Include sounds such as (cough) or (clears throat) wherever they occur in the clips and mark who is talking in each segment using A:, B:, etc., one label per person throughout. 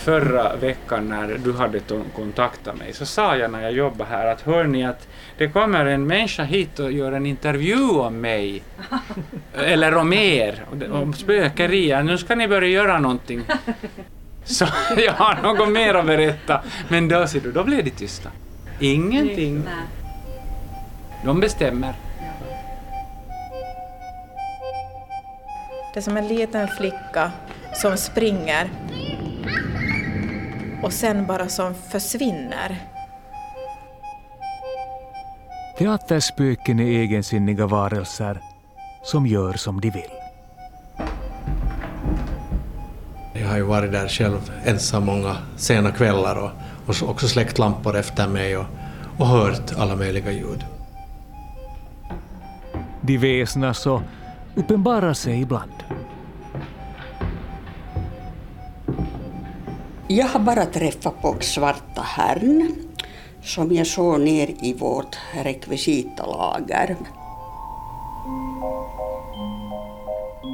A: förra veckan när du hade kontaktat mig så sa jag när jag jobbade här att hör ni att det kommer en människa hit och gör en intervju om mig (laughs) eller om er, om spökerier. Nu ska ni börja göra någonting. (laughs) Så jag har något mer att berätta. Men då ser du, då blev de tysta. Ingenting. De bestämmer.
B: Det är som en liten flicka som springer och sen bara som försvinner.
C: Teaterspöken är egensinniga varelser som gör som de vill.
D: Jag har ju varit där själv ensam många sena kvällar och, och också släckt lampor efter mig och, och hört alla möjliga ljud.
C: De väsnas och uppenbarar sig ibland.
E: Jag har bara träffat på Svarta Herrn som jag såg ner i vårt rekvisitalager.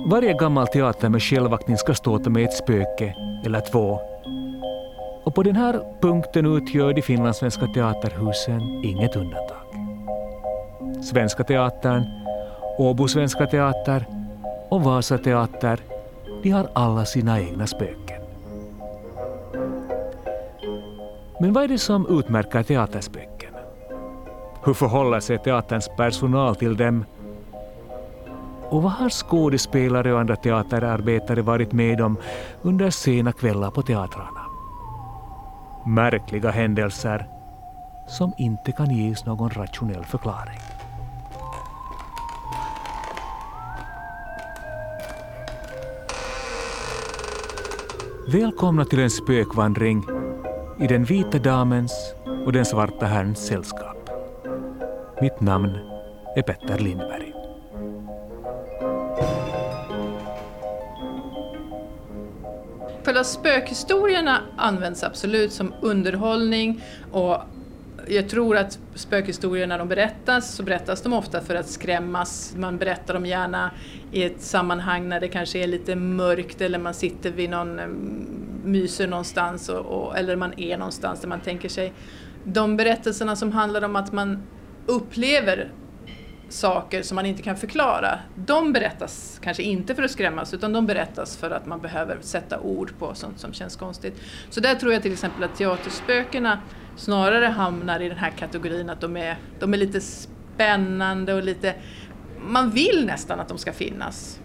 C: Varje gammal teater med självaktning ska ståta med ett spöke eller två. Och på den här punkten utgör de finlandssvenska teaterhusen inget undantag. Svenska Teatern, Åbo Svenska Teater och Vasa Teater, de har alla sina egna spöken. Men vad är det som utmärker teaterspöken? Hur förhåller sig teaterns personal till dem? Och vad har skådespelare och andra teaterarbetare varit med om under sena kvällar på teatrarna? Märkliga händelser som inte kan ges någon rationell förklaring. Välkomna till en spökvandring i den vita damens och den svarta herrns sällskap. Mitt namn är Petter Lindberg.
F: Själva spökhistorierna används absolut som underhållning och jag tror att spökhistorier när de berättas så berättas de ofta för att skrämmas. Man berättar dem gärna i ett sammanhang när det kanske är lite mörkt eller man sitter vid någon mm, myser någonstans och, och, eller man är någonstans där man tänker sig. De berättelserna som handlar om att man upplever saker som man inte kan förklara, de berättas kanske inte för att skrämmas utan de berättas för att man behöver sätta ord på sånt som känns konstigt. Så där tror jag till exempel att teaterspökena snarare hamnar i den här kategorin att de är, de är lite spännande och lite, man vill nästan att de ska finnas.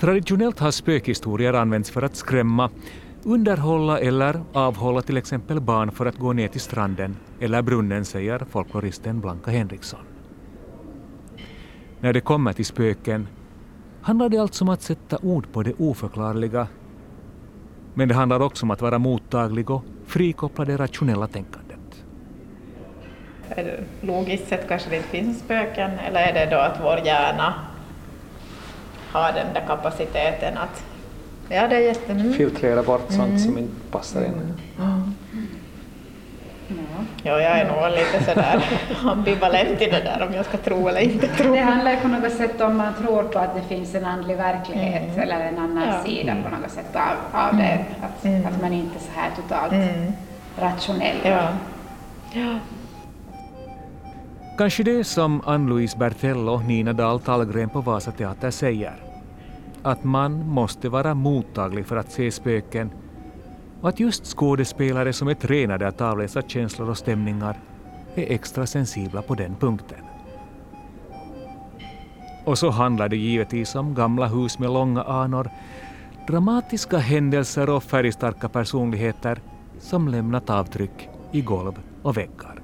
C: Traditionellt har spökhistorier använts för att skrämma, underhålla eller avhålla till exempel barn för att gå ner till stranden eller brunnen, säger folkloristen Blanka Henriksson. När det kommer till spöken handlar det alltså om att sätta ord på det oförklarliga. Men det handlar också om att vara mottaglig och frikoppla det rationella tänkandet.
G: Logiskt sett kanske det inte finns spöken eller är det då att vår hjärna har den där kapaciteten att ja, det är jätte... Mm.
H: filtrera bort sånt mm. som inte passar in.
G: Mm. Ja, jag är nog lite sådär (laughs) ambivalent i det där om jag ska tro eller inte tro.
I: Det handlar på något sätt om man tror på att det finns en andlig verklighet mm. eller en annan ja. sida på något sätt av, av det. Mm. Att, mm. att man inte är så här totalt mm. rationell.
G: Ja. Ja.
C: Kanske det som Ann-Louise Bertell och Nina Dahl Tallgren på Vasa Teater säger. Att man måste vara mottaglig för att se spöken och att just skådespelare som är tränade att avläsa känslor och stämningar är extra sensibla på den punkten. Och så handlar det givetvis om gamla hus med långa anor, dramatiska händelser och färgstarka personligheter som lämnat avtryck i golv och väggar.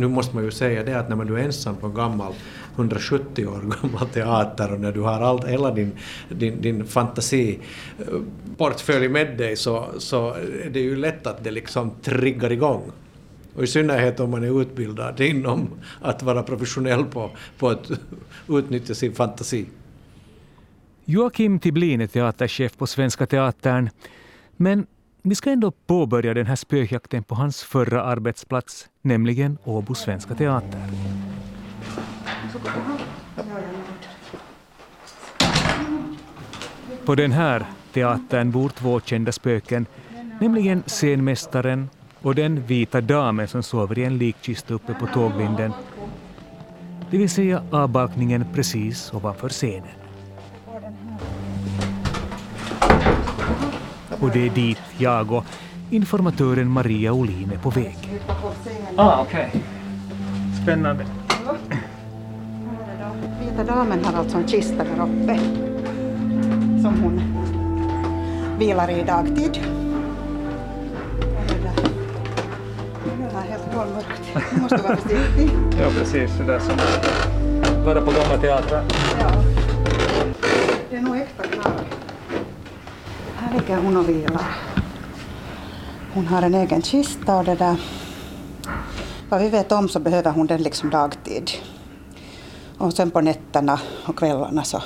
D: Nu måste man ju säga det att när man är ensam på en gammal 170 år gammal teater och när du har allt, hela din, din, din fantasiportfölj eh, med dig så, så är det ju lätt att det liksom triggar igång. Och i synnerhet om man är utbildad inom att vara professionell på, på att utnyttja sin fantasi.
C: Joakim Tiblin är teaterchef på Svenska Teatern. Men vi ska ändå påbörja den här spökjakten på hans förra arbetsplats, nämligen Åbo Svenska Teater. På den här teatern bor två kända spöken, nämligen scenmästaren och den vita damen som sover i en likkista uppe på tågvinden, det vill säga avbalkningen precis ovanför scenen. Och det är dit jag och informatören Maria Olin är på väg.
H: Ah, okej. Okay. Spännande.
E: Vita damen har alltså en kista där uppe som hon vilar i dagtid. Det är helt kolmörkt. Du måste vara försiktig.
H: ja, precis. Det där som bara på gamla teatrar.
E: Ja. Det är nog äkta knark. Ligger hon och vilar. Hon har en egen kista och det där. Vad vi vet om så behöver hon den liksom dagtid. Och sen på nätterna och kvällarna så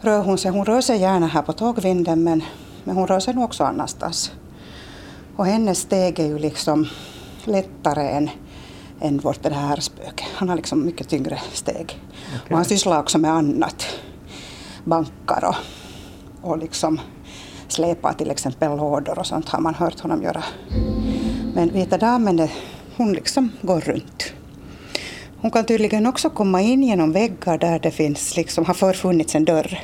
E: rör hon sig. Hon rör sig gärna här på tågvinden men, men hon rör sig nog också annanstans. Och hennes steg är ju liksom lättare än, än vårt det här spöke. Han har liksom mycket tyngre steg. Okay. Och han sysslar också med annat. Bankar och, och liksom släpar till exempel lådor och sånt har man hört honom göra. Men Vita damen, hon liksom går runt. Hon kan tydligen också komma in genom väggar där det finns, liksom, har förfunnits en dörr.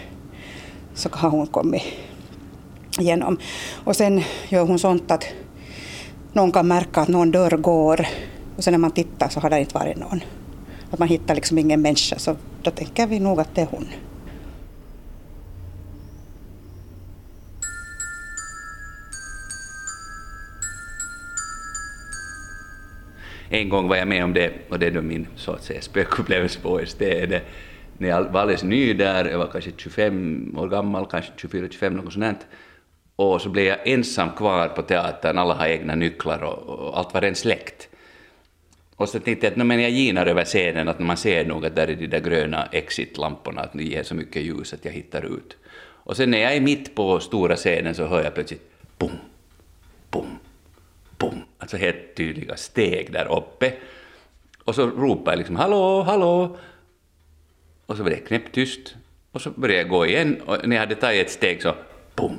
E: Så har hon kommit igenom. Och sen gör hon sånt att någon kan märka att någon dörr går och sen när man tittar så har det inte varit någon. Att man hittar liksom ingen människa så då tänker vi nog att det är hon.
J: En gång var jag med om det, och det är då min så att säga spökupplevelse på OST, det, när jag var alldeles ny där, jag var kanske 25 år gammal, kanske 24-25, något sånt och så blev jag ensam kvar på teatern, alla har egna nycklar och, och allt var en släkt. Och så tänkte jag att men jag ginar över scenen, att man ser nog att där är de där gröna exit-lamporna, att de ger så mycket ljus att jag hittar ut. Och sen när jag är mitt på stora scenen så hör jag plötsligt bom, bom bom, alltså helt tydliga steg där uppe. Och så ropade jag liksom hallå, hallå. Och så var det knäpptyst. Och så började jag gå igen och när jag hade tagit ett steg så bom,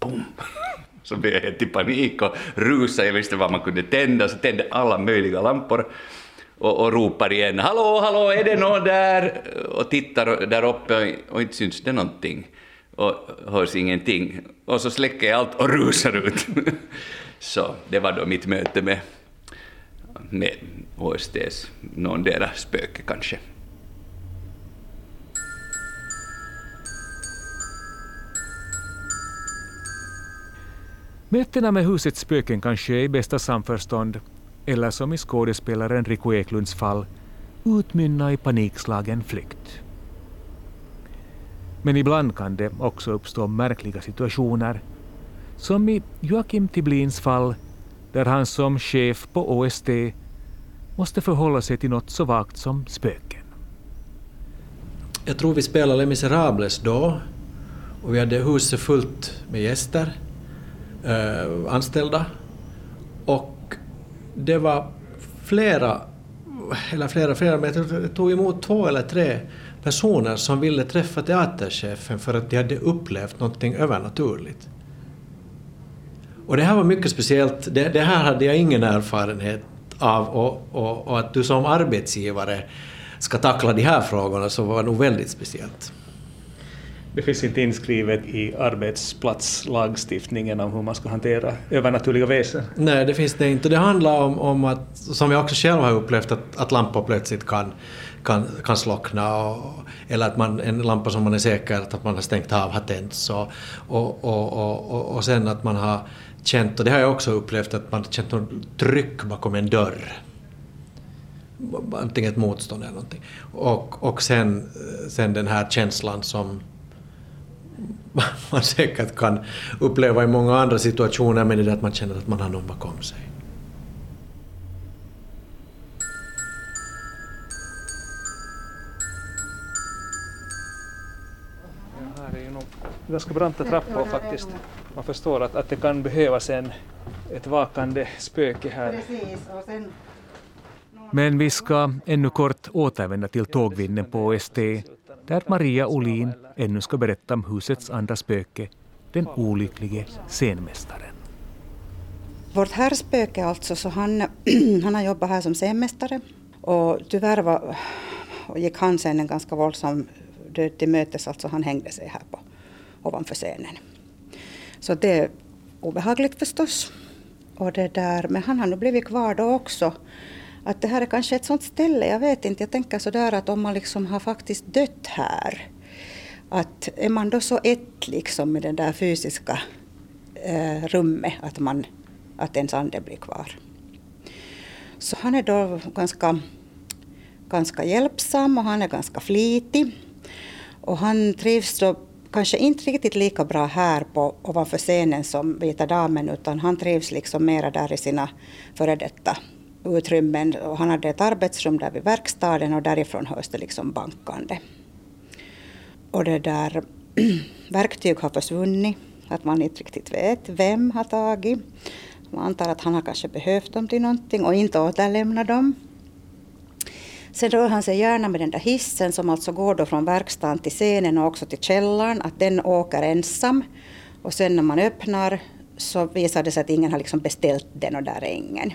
J: bom. (laughs) Så blev jag helt i panik och rusade, jag visste vad man kunde tända, så tände alla möjliga lampor och, och ropar igen ”Hallå, hallå, är det någon där?” och tittar där uppe och inte syns det någonting och hörs ingenting. Och så släcker jag allt och (laughs) rusar ut. Så det var då mitt möte med, med HSTs, någondera spöke kanske.
C: Mötena med husets spöken kan ske i bästa samförstånd eller som i skådespelaren Rico Eklunds fall utmynna i panikslagen flykt. Men ibland kan det också uppstå märkliga situationer som i Joakim Tiblins fall, där han som chef på OST måste förhålla sig till något så vagt som spöken.
D: Jag tror vi spelade Les Miserables då och vi hade huset fullt med gäster, eh, anställda. Och det var flera, eller flera, flera, men jag tog emot två eller tre personer som ville träffa teaterchefen för att de hade upplevt någonting övernaturligt. Och det här var mycket speciellt. Det, det här hade jag ingen erfarenhet av och, och, och, att du som arbetsgivare ska tackla de här frågorna så var nog väldigt speciellt.
H: Det finns inte inskrivet i arbetsplatslagstiftningen om hur man ska hantera övernaturliga väsen?
D: Nej, det finns det inte. Det handlar om, om att, som jag också själv har upplevt, att, att lampor plötsligt kan, kan, kan slockna och, eller att man, en lampa som man är säker att man har stängt av har tänts och, och, och, och, och sen att man har känt, och det har jag också upplevt, att man känt något tryck bakom en dörr. Antingen ett motstånd eller någonting. Och, och sen, eh, sen den här känslan som (laughs) man säkert kan uppleva i många andra situationer, men det är att man känner att man har någon bakom sig.
H: Ganska branta trappor faktiskt. Man förstår att, att det kan behövas en, ett vakande spöke här.
C: Men vi ska ännu kort återvända till tågvinden på OST där Maria Olin ännu ska berätta om husets andra spöke, den olycklige scenmästaren.
E: Vårt herrspöke alltså, så han, (clears throat) han har jobbat här som scenmästare och tyvärr var, gick han sen en ganska våldsam död till mötes, alltså han hängde sig här på, ovanför scenen. Så det är obehagligt förstås. Och det där, men han har nog blivit kvar då också. Att det här är kanske ett sånt ställe, jag vet inte, jag tänker sådär att om man liksom har faktiskt dött här, att är man då så ett liksom med det där fysiska eh, rummet att, man, att ens ande blir kvar. Så han är då ganska, ganska hjälpsam och han är ganska flitig. Och han trivs då kanske inte riktigt lika bra här på, ovanför scenen som Vita Damen utan han trivs liksom mera där i sina före detta utrymmen. Och han hade ett arbetsrum där vid verkstaden och därifrån hörs det liksom bankande. Och det där (clears throat) verktyg har försvunnit, att man inte riktigt vet vem har tagit. Man antar att han har kanske behövt dem till någonting och inte återlämnat dem. Sen rör han sig gärna med den där hissen som alltså går då från verkstaden till scenen och också till källaren, att den åker ensam. Och sen när man öppnar så visar det sig att ingen har liksom beställt den och där är ingen.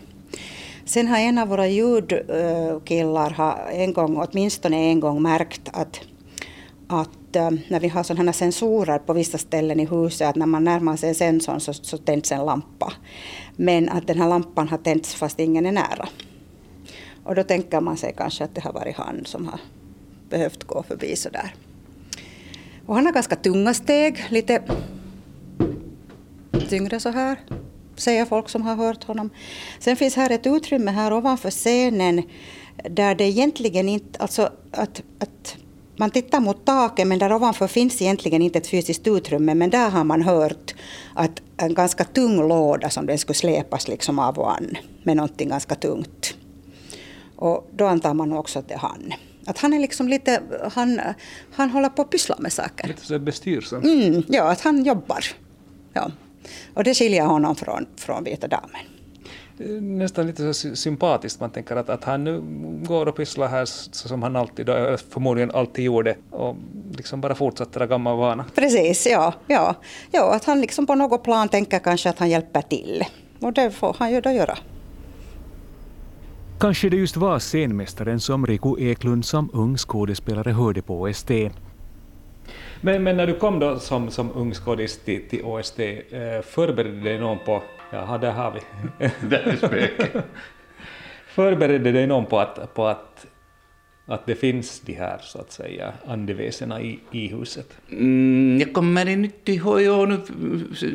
E: Sen har en av våra ljudkillar en gång, åtminstone en gång märkt att, att eh, när vi har sådana sensorer på vissa ställen i huset, att när man närmar sig sensorn så, så tänds en lampa. Men att den här lampan har tänts fast ingen är nära. Och då tänker man sig kanske att det har varit han som har behövt gå förbi sådär. Och han har ganska tunga steg, lite tyngre så här, säger folk som har hört honom. Sen finns här ett utrymme här ovanför scenen där det egentligen inte, alltså att, att man tittar mot taket men där ovanför finns egentligen inte ett fysiskt utrymme men där har man hört att en ganska tung låda som den skulle släpas liksom av och an med någonting ganska tungt. Och då antar man också att det är han. Att han är liksom lite, han, han håller på att pyssla med saker.
H: Lite så bestyrelse.
E: Mm, ja, att han jobbar. Ja. Och det skiljer honom från, från Vita damen.
H: Nästan lite så sympatiskt, man tänker att, att han nu går och pysslar här som han alltid, förmodligen alltid gjorde och liksom bara fortsätter av gammal vana.
E: Precis, ja, ja. ja. Att han liksom på något plan tänker kanske att han hjälper till. Och det får han ju då göra.
C: Kanske det just var scenmästaren som Riku Eklund som ung skådespelare hörde på OST.
H: Men, men när du kom då som, som ung skådis till, till OST, eh, förberedde dig någon på... Jaha, där har vi. (laughs)
J: där är spöket. (laughs)
H: förberedde dig någon på att, på att att det finns de här så att säga andeväsena i, i huset?
J: Mm, jag kommer inte ihåg, jo, nu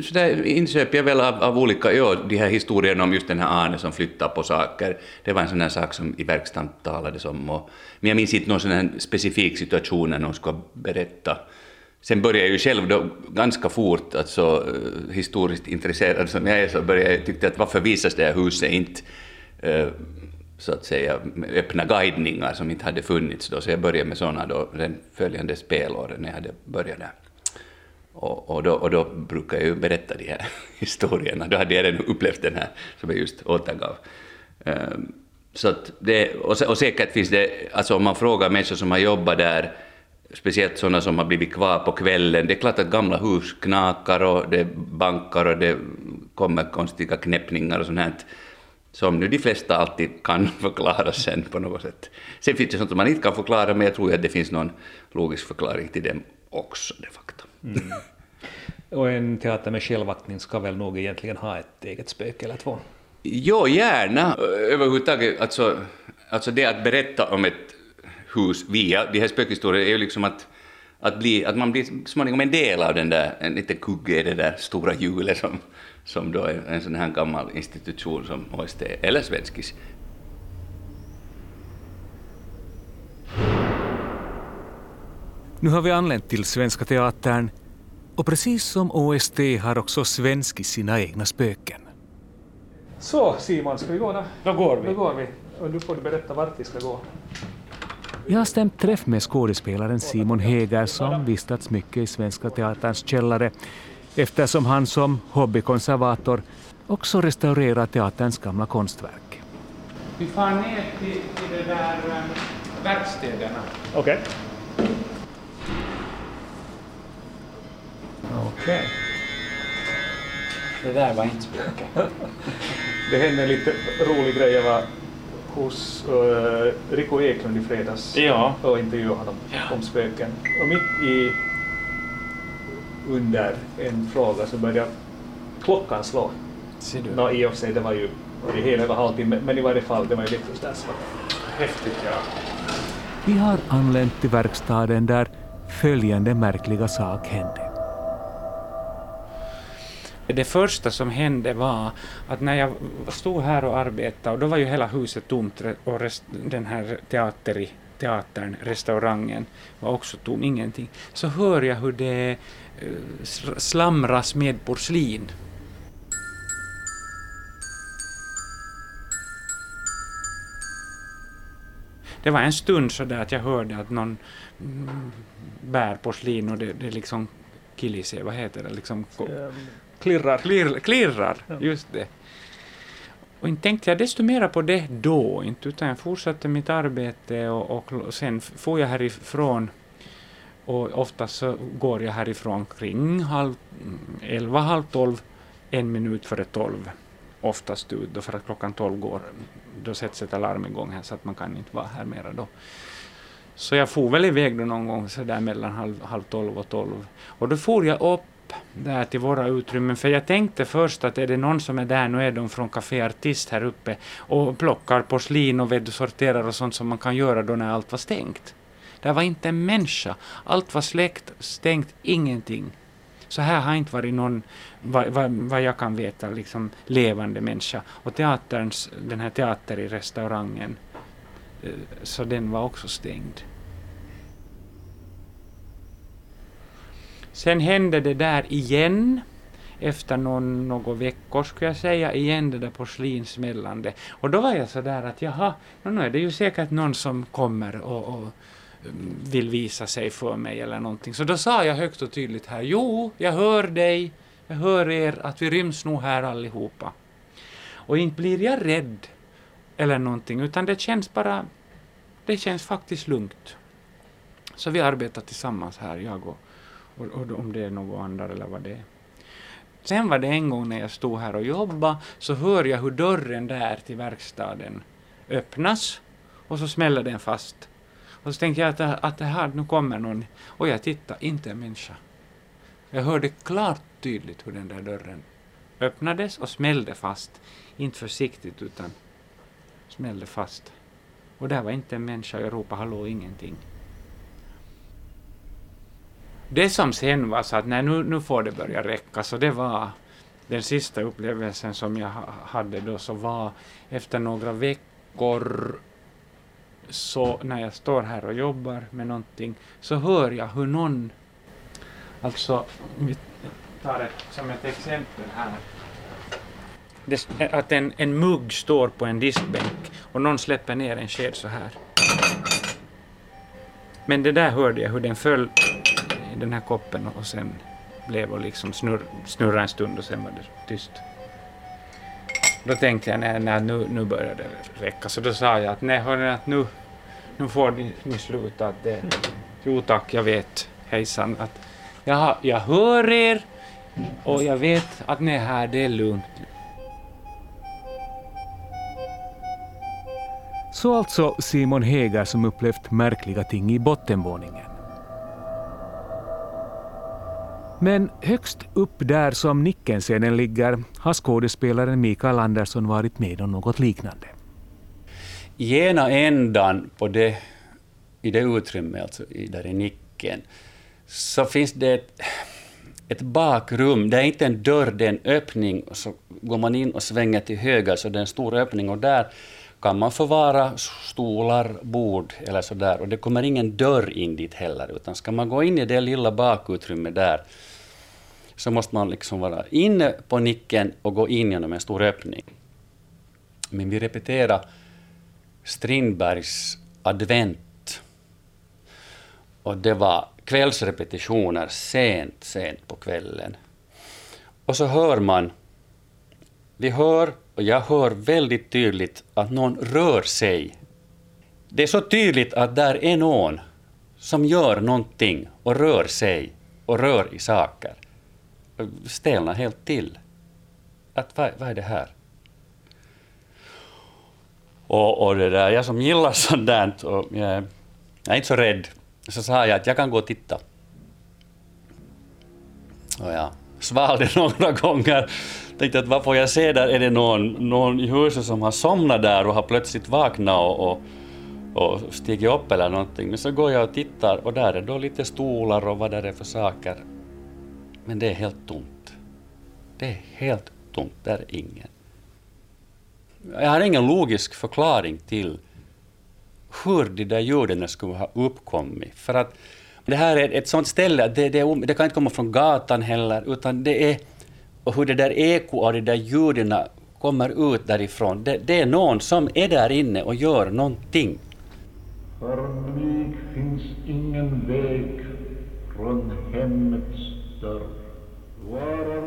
J: så insöp jag väl av, av olika, jo, de här historierna om just den här Arne som flyttar på saker, det var en sån här sak som i verkstaden talades om, och, men jag minns inte någon sån här specifik situation när någon ska berätta. Sen började jag ju själv då ganska fort, alltså historiskt intresserad som jag är, så började jag tycka att varför visas det här huset inte uh, så att säga öppna guidningar som inte hade funnits då, så jag började med sådana då den följande spelåren när jag hade börjat där. Och, och, då, och då brukar jag ju berätta de här (laughs) historierna, då hade jag redan upplevt den här som jag just återgav. Um, så att det, och, och säkert finns det, alltså om man frågar människor som har jobbat där, speciellt sådana som har blivit kvar på kvällen, det är klart att gamla hus knakar och det bankar och det kommer konstiga knäppningar och sånt här som nu de flesta alltid kan förklara sen på något sätt. Sen finns det sånt som man inte kan förklara, men jag tror att det finns någon logisk förklaring till dem också, de facto. Mm.
H: Och en teater med självaktning ska väl nog egentligen ha ett eget spöke eller två?
J: Jo, gärna. Överhuvudtaget, alltså, alltså det att berätta om ett hus via de här spökhistorierna är ju liksom att, att, bli, att man blir småningom en del av den där, en liten kugge i det där stora hjulet som, som då är en sån här gammal institution som OST eller Svenskis.
C: Nu har vi anlänt till Svenska Teatern och precis som OST har också Svenskis sina egna spöken.
H: Så Simon, ska vi gå då?
A: Då går vi.
H: Då går vi. Och nu får du berätta vart vi ska gå.
C: Jag har stämt träff med skådespelaren Simon Heger som vistats mycket i Svenska Teaterns källare eftersom han som hobbykonservator också restaurerar teaterns gamla konstverk.
A: Vi far ner till, till de där um, verkstäderna.
H: Okej. Okay. Okej. Okay.
A: Det där var inte spöke.
H: Det hände en lite rolig grej. Jag var hos uh, Rico Eklund i fredags
A: Ja.
H: och intervjuade honom om spöken. Och mitt i under en fråga så började klockan slå.
A: Ser du?
H: Nå, I och för sig, det var ju det hela över halvtimme, men i varje fall, det var ju lite sådär så häftigt. Ja.
C: Vi har anlänt till verkstaden där följande märkliga sak hände.
A: Det första som hände var att när jag stod här och arbetade, och då var ju hela huset tomt och rest, den här teater, teatern, restaurangen var också tom, ingenting, så hör jag hur det slamras med porslin. Det var en stund så där att jag hörde att någon bär porslin och det, det liksom killisee, vad heter det, liksom
H: Klirrar.
A: Klirr, klirrar,
H: Ja.
A: just det. Och inte tänkte jag desto mera på det då, inte, utan jag fortsatte mitt arbete och, och, och sen får jag härifrån och oftast så går jag härifrån kring halv, mm, elva, halv tolv, en minut före tolv oftast ut då för att klockan tolv går, då sätts ett alarm igång här så att man kan inte vara här mera då. Så jag for väl iväg då någon gång så där mellan halv, halv tolv och tolv. Och då for jag upp där till våra utrymmen, för jag tänkte först att är det någon som är där, nu är de från Café Artist här uppe och plockar porslin och sorterar och sånt som man kan göra då när allt var stängt. Det var inte en människa. Allt var släckt, stängt, ingenting. Så här har inte varit någon, vad, vad, vad jag kan veta, liksom levande människa. Och teaterns, den här teater i restaurangen, eh, så den var också stängd. Sen hände det där igen, efter någon, några veckor skulle jag säga, igen det där porslinsmällande. Och då var jag så där att jaha, nu är det ju säkert någon som kommer och, och vill visa sig för mig eller någonting. Så då sa jag högt och tydligt här, jo, jag hör dig, jag hör er, att vi ryms nog här allihopa. Och inte blir jag rädd eller någonting, utan det känns bara, det känns faktiskt lugnt. Så vi arbetar tillsammans här, jag och, och, och om det är några annan eller vad det är. Sen var det en gång när jag stod här och jobbade, så hör jag hur dörren där till verkstaden öppnas och så smäller den fast. Och så tänkte jag att, att det här, nu kommer någon, och jag tittade, inte en människa. Jag hörde klart tydligt hur den där dörren öppnades och smällde fast. Inte försiktigt utan smällde fast. Och där var inte en människa, jag ropade hallå, ingenting. Det som sen var så att nej, nu, nu får det börja räcka, så det var den sista upplevelsen som jag hade då, så var efter några veckor så när jag står här och jobbar med någonting så hör jag hur någon, alltså, vi tar det som ett exempel här, det, att en, en mugg står på en diskbänk och någon släpper ner en sked så här. Men det där hörde jag hur den föll i den här koppen och sen blev och liksom snurr, snurra en stund och sen var det tyst. Då tänkte jag, nej, nej nu, nu börjar det räcka. Så då sa jag att nej, hörni, att nu, nu får ni, ni sluta. Att det, jo tack, jag vet, hejsan, att jag, jag hör er och jag vet att ni är här, det är lugnt.
C: Så alltså Simon Heger som upplevt märkliga ting i bottenvåningen. Men högst upp där som Nickenscenen ligger har skådespelaren Mikael Andersson varit med om något liknande.
K: I ena ändan på det, i det utrymmet, alltså i, där i nicken, så finns det ett, ett bakrum. Det är inte en dörr, det är en öppning. Så går man in och svänger till höger, så det är en stor öppning. Och där kan man förvara stolar, bord eller så där. Och det kommer ingen dörr in dit heller, utan ska man gå in i det lilla bakutrymmet där, så måste man liksom vara inne på nicken och gå in genom en stor öppning. Men vi repeterar Strindbergs advent. Och det var kvällsrepetitioner sent, sent på kvällen. Och så hör man, vi hör, och jag hör väldigt tydligt att någon rör sig. Det är så tydligt att där är någon som gör någonting och rör sig och rör i saker. Stelnar helt till. att vad, vad är det här? Och, och det där, jag som gillar sånt där, och jag, jag är inte så rädd, så sa jag att jag kan gå och titta. Och jag svalde några gånger. Tänkte att vad får jag se där? Är det någon, någon i huset som har somnat där och har plötsligt vaknat och, och, och stigit upp eller någonting? Men så går jag och tittar och där är då lite stolar och vad det är för saker. Men det är helt tomt. Det är helt tomt, där är ingen. Jag har ingen logisk förklaring till hur de där ljuden skulle ha uppkommit. För att det här är ett sånt ställe, det, det, det kan inte komma från gatan heller, utan det är och hur det där eko av de där ljuden kommer ut därifrån. Det, det är någon som är där inne och gör någonting.
L: För finns ingen väg från hemmets dörr.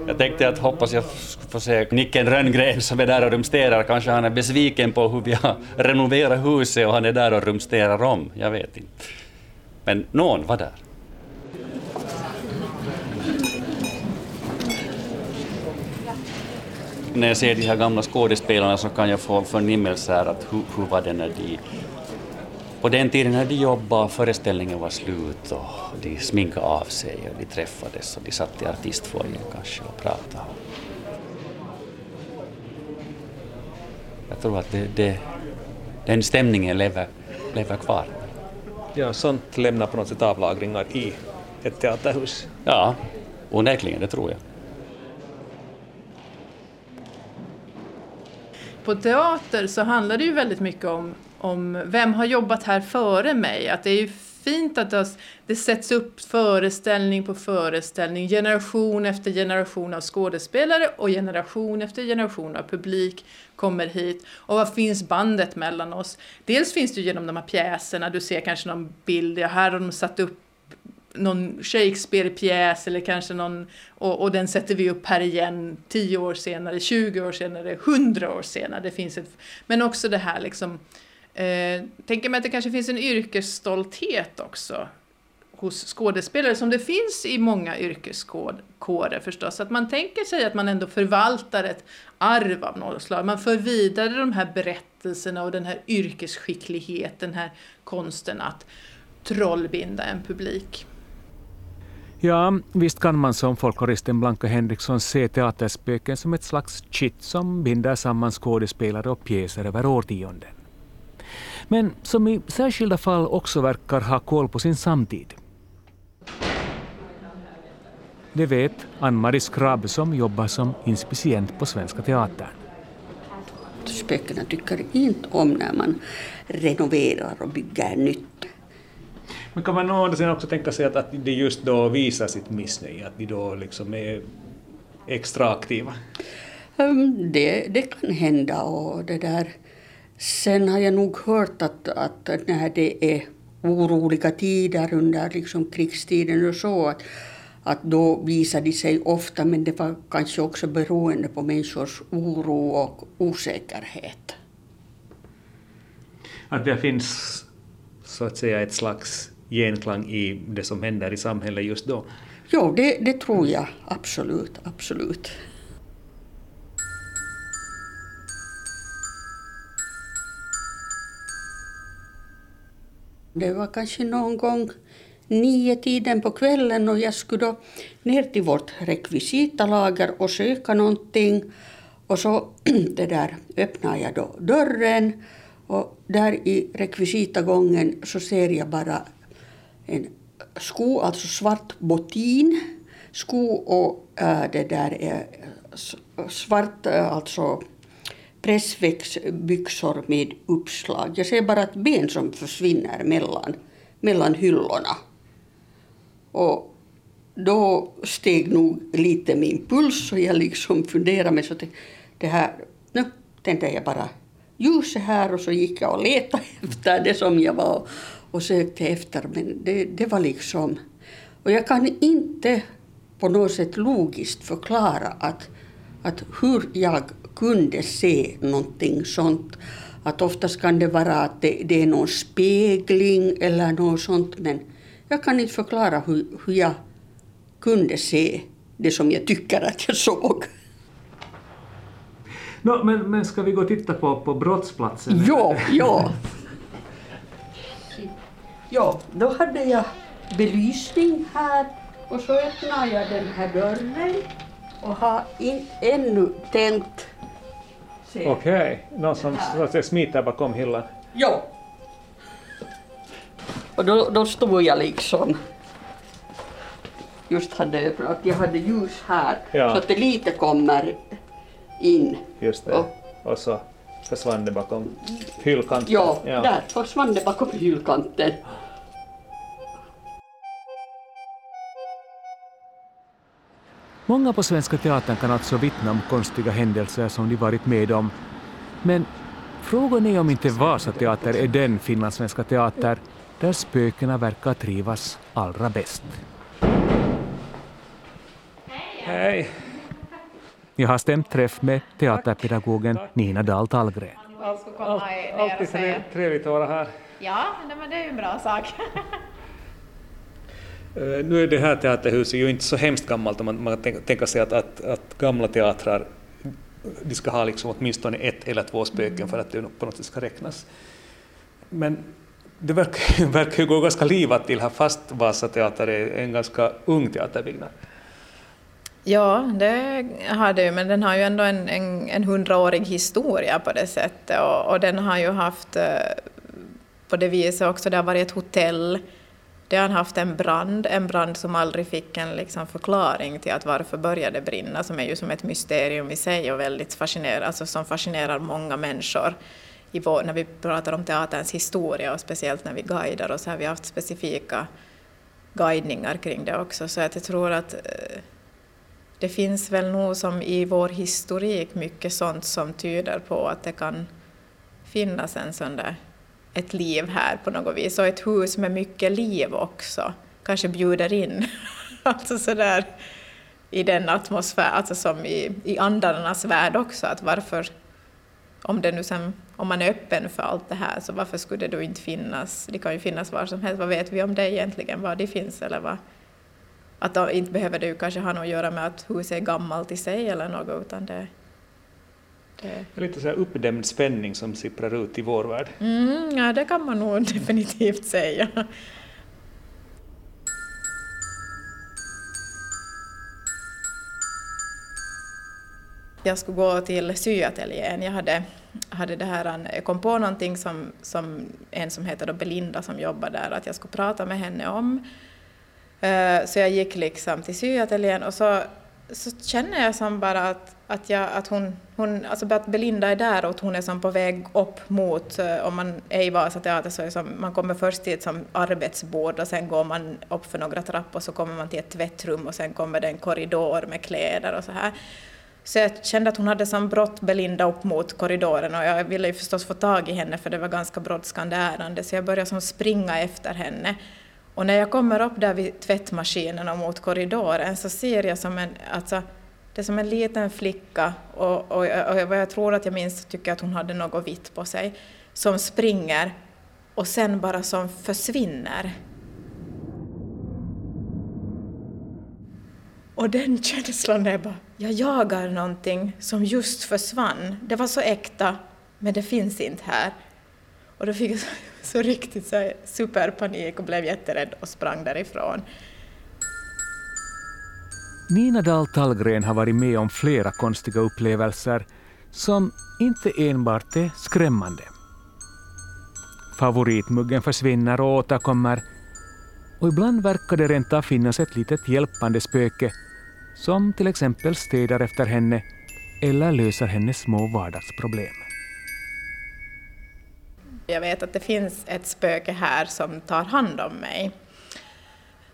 K: Jag tänkte att hoppas jag får se Nicken Rönngren som är där och rumsterar. Kanske han är besviken på hur vi har renoverat huset och han är där och rumsterar om. Jag vet inte. Men någon var där. När jag ser de här gamla skådespelarna så kan jag få förnimmelser att hur, hur var det när de på den tiden när de jobbade, föreställningen var slut och de sminkade av sig och de träffades och de satt i artistfoajén kanske och pratade. Jag tror att det, det, den stämningen lever, lever kvar.
H: Ja, sånt lämnar på något sätt avlagringar i ett teaterhus.
K: Ja, onekligen, det tror jag.
F: På teater så handlar det ju väldigt mycket om, om vem har jobbat här före mig. Att det är ju fint att det, det sätts upp föreställning på föreställning, generation efter generation av skådespelare och generation efter generation av publik kommer hit. Och vad finns bandet mellan oss? Dels finns det genom de här pjäserna, du ser kanske någon bild, ja, här har de satt upp någon Shakespeare-pjäs eller kanske någon, och, och, den sätter vi upp här igen 10 år senare, 20 år senare, 100 år senare. Det finns ett, men också det här liksom, eh, tänker mig att det kanske finns en yrkesstolthet också hos skådespelare som det finns i många yrkeskårer förstås. Att man tänker sig att man ändå förvaltar ett arv av något slag. Man för vidare de här berättelserna och den här yrkesskickligheten, den här konsten att trollbinda en publik.
C: Ja, visst kan man som folkloristen Blanka Henriksson se teaterspöken som ett slags kitt som binder samman skådespelare och pjäser över årtionden. Men som i särskilda fall också verkar ha koll på sin samtid. Det vet Ann-Marie Skrabb som jobbar som inspicient på Svenska Teatern.
M: Spökena tycker inte om när man renoverar och bygger nytt.
H: Men kan man någonsin också tänka sig att, att de just då visar sitt missnöje, att de då liksom är extra aktiva?
M: Um, det, det kan hända och det där. Sen har jag nog hört att, att när det är oroliga tider under liksom krigstiden och så, att, att då visar de sig ofta, men det var kanske också beroende på människors oro och osäkerhet.
H: Att det finns så att säga ett slags genklang i det som händer i samhället just då?
M: Jo, det, det tror jag absolut, absolut. Det var kanske någon gång nio tiden på kvällen och jag skulle då ner till vårt rekvisitalager och söka någonting. Och så (clears throat) det där öppnade jag då dörren och där i rekvisitagången så ser jag bara en sko, alltså svart botin, sko och äh, det där är svart, äh, alltså pressväxbyxor med uppslag. Jag ser bara ett ben som försvinner mellan, mellan hyllorna. Och då steg nog lite min puls och jag liksom funderade mig så att det här, nu tände jag bara ljuset här och så gick jag och letade (laughs) efter det som jag var och sökte efter men det, det var liksom... Och jag kan inte på något sätt logiskt förklara att, att hur jag kunde se någonting sånt. Att oftast kan det vara att det, det är någon spegling eller något sånt men jag kan inte förklara hur, hur jag kunde se det som jag tycker att jag såg.
C: No, men, men ska vi gå och titta på, på brottsplatsen?
M: Ja, ja. Ja, då hade jag belysning här och så öppnade jag den här dörren och har in, ännu tänt. Se.
C: Okej, någon som smiter bakom hyllan.
M: Ja. Och då, då stod jag liksom just hade öppnat, jag hade ljus här
C: Ja.
M: så att det lite kommer in.
C: Just det.
M: Och,
C: Och så försvann det bakom hyllkanten.
M: ja, där försvann det bakom hyllkanten.
C: Många på Svenska Teatern kan alltså vittna om konstiga händelser som de varit med om. Men frågan är om inte Vasateater är den finlandssvenska teater där spökena verkar trivas allra bäst.
H: Hej!
C: Jag har stämt träff med teaterpedagogen Nina Dahl Tallgren.
H: Alltid trevligt att vara här.
G: Ja, men det är ju en bra sak.
H: Eh, nu är det här teaterhuset ju inte så hemskt gammalt om man, man kan tänka- sig att, att, att gamla teatrar de ska ha liksom åtminstone ett eller två spöken för att det på något sätt ska räknas. Men det verkar, (laughs) verkar ju gå ganska livat till här fast Vasa teater är en ganska ung teaterbyggnad.
B: Ja, det har det ju, men den har ju ändå en, en, en hundraårig historia på det sättet och, och den har ju haft eh, på det viset också, det har varit ett hotell, det har haft en brand, en brand som aldrig fick en liksom förklaring till att varför började brinna, som är ju som ett mysterium i sig och väldigt fascinerande, alltså som fascinerar många människor i vår, när vi pratar om teaterns historia och speciellt när vi guidar och så har vi haft specifika guidningar kring det också, så att jag tror att eh, det finns väl nog som i vår historik mycket sånt som tyder på att det kan finnas en sån där, ett liv här på något vis. Och ett hus med mycket liv också kanske bjuder in, (laughs) alltså sådär i den atmosfär, alltså som i, i andarnas värld också, att varför, om det nu sen, om man är öppen för allt det här, så varför skulle det då inte finnas, det kan ju finnas var som helst, vad vet vi om det egentligen, var det finns eller vad? Att då inte behöver det ju kanske ha något att göra med att huset är gammalt i sig eller något, utan det det
H: Lite så här uppdämd spänning som sipprar ut i vår värld.
B: mm, ja, det kan man nog (laughs) definitivt säga. Jag skulle gå till syateljén. Jag hade, hade det här, jag kom på någonting som, som en som heter Belinda som jobbar där, att jag skulle prata med henne om. Eh, Så jag gick liksom till syateljén och så, så känner jag som bara att, att, jag, att hon, hon, alltså att Belinda är där och att hon är som på väg upp mot, eh, om man är i Vasa teater så är det som, man kommer först till ett som arbetsbord och sen går man upp för några trappor och så kommer man till ett tvättrum och sen kommer det en korridor med kläder och så här. Så jag kände att hon hade som brått Belinda upp mot korridoren och jag ville ju förstås få tag i henne för det var ganska brådskande ärende så jag började som springa efter henne. Och när jag kommer upp där vid tvättmaskinen och mot korridoren så ser jag som en, alltså, det är som en liten flicka och, och, och vad jag tror att jag minns tycker att hon hade något vitt på sig som springer och sen bara som försvinner. Och den (laughs) känslan är bara, jag jagar någonting som just försvann. Det var så äkta, men det finns inte här. Och då fick jag så, riktigt så här superpanik och blev jätterädd och sprang därifrån.
C: Nina Dahl Tallgren har varit med om flera konstiga upplevelser som inte enbart är skrämmande. Favoritmuggen försvinner och återkommer och ibland verkar det rent av finnas ett litet hjälpande spöke som till exempel städar efter henne eller löser hennes små vardagsproblem.
B: Jag vet att det finns ett spöke här som tar hand om mig.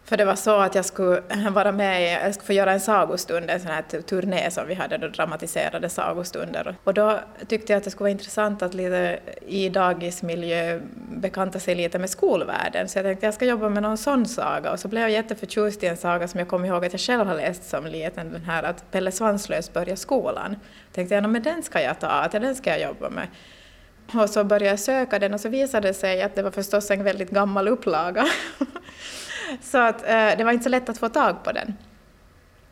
B: För det var så att jag skulle vara med, jag skulle få göra en sagostund, en sån här turné som vi hade, då dramatiserade sagostunder. Och då tyckte jag att det skulle vara intressant att lite i dagismiljö bekanta sig lite med skolvärlden. Så jag tänkte att jag ska jobba med någon sån saga. Och så blev jag jätteförtjust i en saga som jag kom ihåg att jag själv har läst som liten, den här att Pelle Svanslös börjar skolan. Jag tänkte jag, men den ska jag ta, att den ska jag jobba med. (laughs) Och så började jag söka den och så visade det sig att det var förstås en väldigt gammal upplaga. (laughs) så att, eh, det var inte så lätt att få tag på den.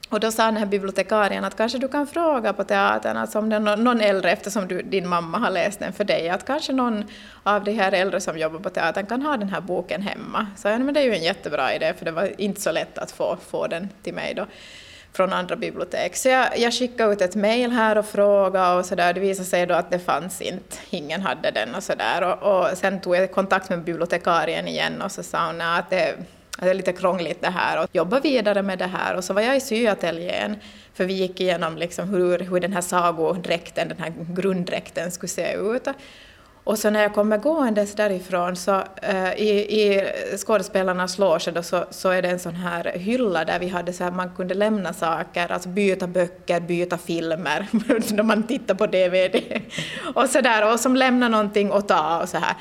B: Och då sa den här bibliotekarien att kanske du kan fråga på teatern, alltså om det är någon äldre, eftersom du, din mamma har läst den för dig, att kanske någon av de här äldre som jobbar på teatern kan ha den här boken hemma. Så jag, men det är ju en jättebra idé, för det var inte så lätt att få, få den till mig då från andra bibliotek. Så jag, jag skickade ut ett mejl här och frågade och sådär. Det visade sig då att det fanns inte, ingen hade den och sådär. Och, och sen tog jag kontakt med bibliotekarien igen och så sa hon att det, det är lite krångligt det här och jobba vidare med det här. Och så var jag i syateljén, för vi gick igenom liksom hur, hur den här sagodräkten, den här grunddräkten skulle se ut. Och så när jag kommer gåendes därifrån så uh, i, i skådespelarnas loge så, så är det en sån här hylla där vi hade så här, man kunde lämna saker, alltså byta böcker, byta filmer (laughs) när man tittar på DVD och så där och som lämnar någonting och ta och så här.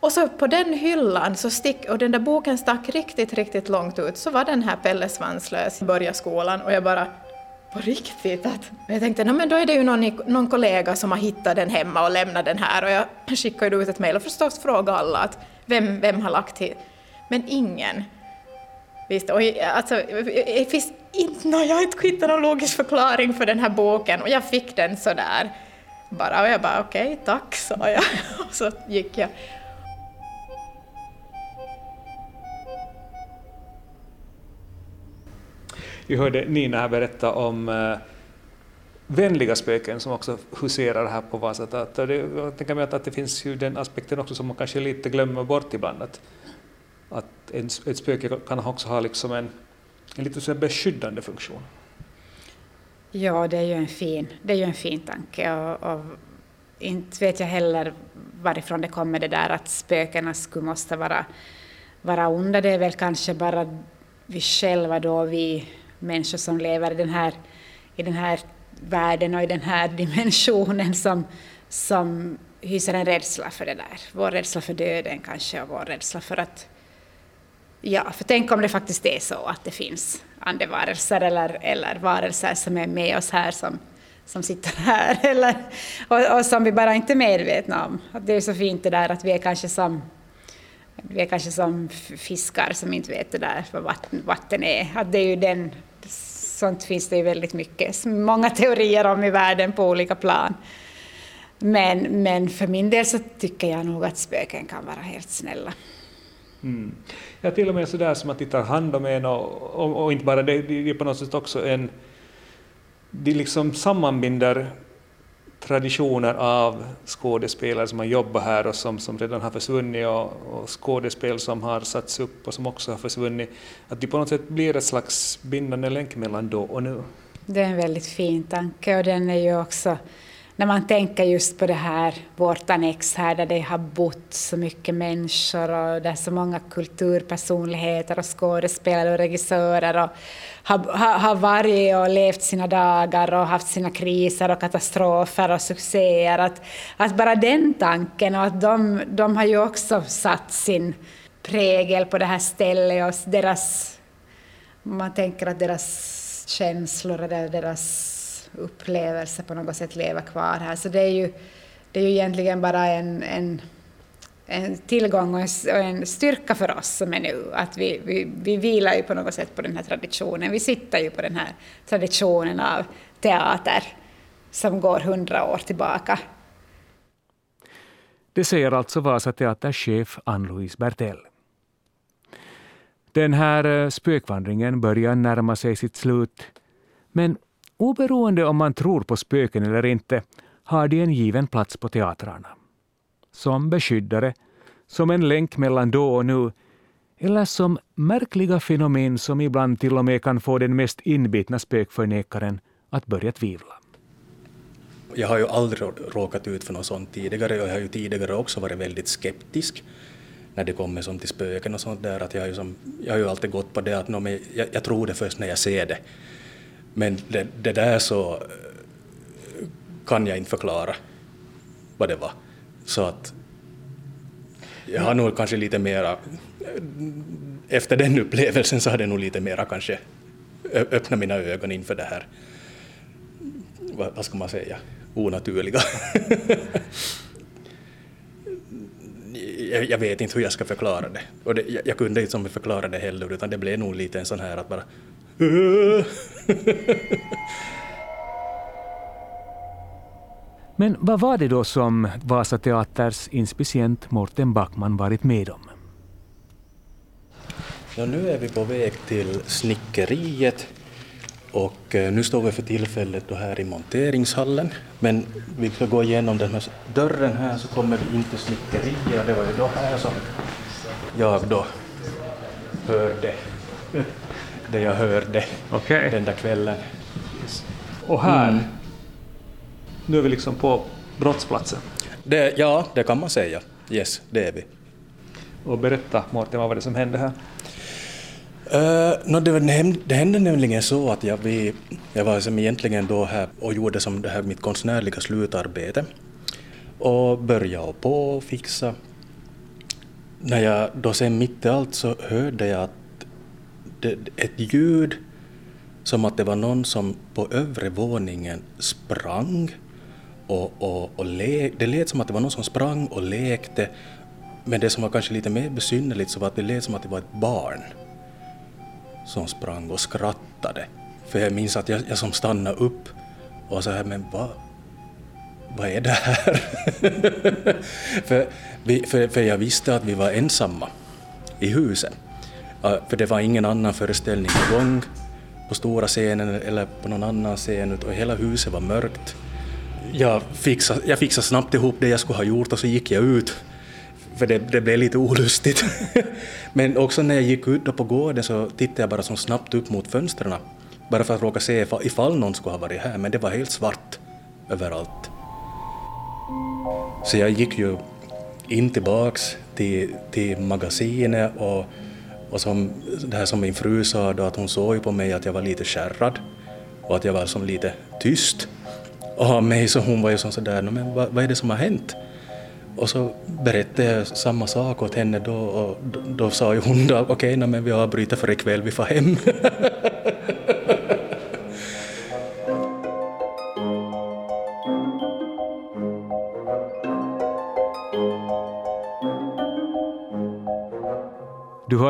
B: Och så på den hyllan, så stick, och den där boken stack riktigt, riktigt långt ut, så var den här Pelle Svanslös, börja skolan och jag bara på riktigt. Att, jag tänkte, men då är det ju någon, någon kollega som har hittat den hemma och lämnat den här och jag (laughs) skickade ut ett mejl och förstås frågade alla att vem, vem har lagt till? Men ingen. Visst, och alltså, det finns inte, no, jag har inte hittat någon logisk förklaring för den här boken och jag fick den sådär bara och jag bara okej, okay, tack sa jag (laughs) och så gick jag.
H: Vi hörde Nina här berätta om äh, vänliga spöken som också huserar här på Vasateatern. Jag tänker mig att, att det finns ju den aspekten också som man kanske lite glömmer bort ibland. Att, att en, ett spöke kan också ha liksom en, en lite så beskyddande funktion.
I: Ja, det är ju en fin, det är ju en fin tanke. Och, och inte vet jag heller varifrån det kommer det där att spökena skulle måste vara, vara onda. Det är väl kanske bara vi själva då, vi människor som lever i den här, i den här världen och i den här dimensionen som, som hyser en rädsla för det där. Vår rädsla för döden kanske och vår rädsla för att... Ja, för tänk om det faktiskt är så att det finns andevarelser eller, eller varelser som är med oss här som, som sitter här (laughs) eller, och, och som vi bara inte är medvetna om. Att det är så fint det där att vi är kanske som vi är kanske som fiskar som inte vet det där vad vatten, vatten är. Att det är ju den sånt finns det ju väldigt mycket, många (laughs) teorier om i världen på olika plan. Men, men för min del så tycker jag nog att spöken kan vara helt snälla.
H: Mm. Ja, till och med sådär som att de tar hand om en och, och, och inte bara det, det är på något sätt också en... De liksom sammanbinder traditioner av skådespelare som har jobbat här och som, som redan har försvunnit och, och skådespel som har satts upp och som också har försvunnit, att de på något sätt blir ett slags bindande länk mellan då och nu.
I: Det är en väldigt fin tanke och den är ju också när man tänker just på det här, vårt annex här där det har bott så mycket människor och där så många kulturpersonligheter och skådespelare och regissörer och har, har, har varit och levt sina dagar och haft sina kriser och katastrofer och succéer. Att, att bara den tanken och att de, de har ju också satt sin prägel på det här stället och deras, man tänker att deras känslor och deras upplevelse på något sätt leva kvar här. Så det är ju, det är ju egentligen bara en, en, en tillgång och en, styrka för oss som är nu. Att vi, vi, vi vilar ju på något sätt på den här traditionen. Vi sitter ju på den här traditionen av teater som går hundra år tillbaka.
C: Det säger alltså Vasa Teaters chef Ann-Louise Bertell. Den här eh, spökvandringen börjar närma sig sitt slut. Men Oberoende om man tror på spöken eller inte har de en given plats på teatrarna. Som beskyddare, som en länk mellan då och nu eller som märkliga fenomen som ibland till och med kan få den mest inbitna spökförnekaren att börja tvivla.
N: Jag har ju aldrig råkat ut för något sånt tidigare jag har ju tidigare också varit väldigt skeptisk när det kommer som till spöken och sånt där. Att jag, har ju som, jag har ju alltid gått på det att no, jag, jag tror det först när jag ser det. Men det, det där så eh, kan jag inte förklara vad det var. Så att jag har nog kanske lite mera, efter den upplevelsen så har det nog lite mera kanske öppnat mina ögon inför det här, vad, vad ska man säga, onaturliga. (laughs) jag, jag, vet inte hur jag ska förklara det. Och det, jag, jag kunde inte som förklara det heller, utan det blev nog lite en sån här att bara
C: men vad var det då som Vasa Teaters inspicient Morten Backman varit med om?
N: Ja, nu är vi på väg till snickeriet och eh, nu står vi för tillfället då här i monteringshallen. Men vi ska gå igenom den här dörren här så kommer vi in till snickeriet. Det var ju då här som jag då hörde det jag hörde
H: Okej.
N: den där kvällen.
H: Och här,
N: Mm.
H: nu är vi liksom på brottsplatsen.
N: Det, ja, det kan man säga. Yes, det är vi.
H: Och berätta Mårten, vad var det som hände här?
N: Uh, no, det, det hände nämligen så att jag, vi, jag var som egentligen då här och gjorde som det här mitt konstnärliga slutarbete och började på och fixa. När jag då sen mitt i allt så hörde jag att det, ett ljud som att det var någon som på övre våningen sprang och, och, och le, det lät som att det var någon som sprang och lekte men det som var kanske lite mer besynnerligt så var att det lät som att det var ett barn som sprang och skrattade. För jag minns att jag, jag som stannade upp och så här, men vad, vad är det här? (laughs) för, vi, för, för jag visste att vi var ensamma i huset. För det var ingen annan föreställning igång på stora scenen eller på någon annan scen och hela huset var mörkt. Jag fixade, jag fixade snabbt ihop det jag skulle ha gjort och så gick jag ut. För det, det blev lite olustigt. (laughs) Men också när jag gick ut på gården så tittade jag bara så snabbt upp mot fönstren. Bara för att råka se ifall, ifall någon skulle ha varit här, men det var helt svart överallt. Så jag gick ju in tillbaks till, till magasinet och, och som, det här som min fru sa då att hon såg ju på mig att jag var lite skärrad och att jag var som lite tyst. Och av mig så hon var ju som sådär, men vad, vad är det som har hänt? Och så berättade jag samma sak åt henne då och då, då sa ju hon då okej, okay, men vi avbryter för ikväll, vi får hem. (laughs)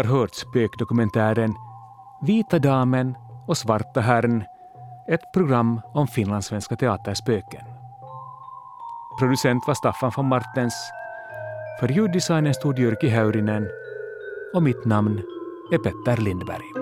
C: har hört spökdokumentären Vita damen och Svarta herrn, ett program om finlandssvenska teaterspöken. Producent var Staffan von Martens. För ljuddesignen stod Jyrki Häyrinen och mitt namn är Petter Lindberg.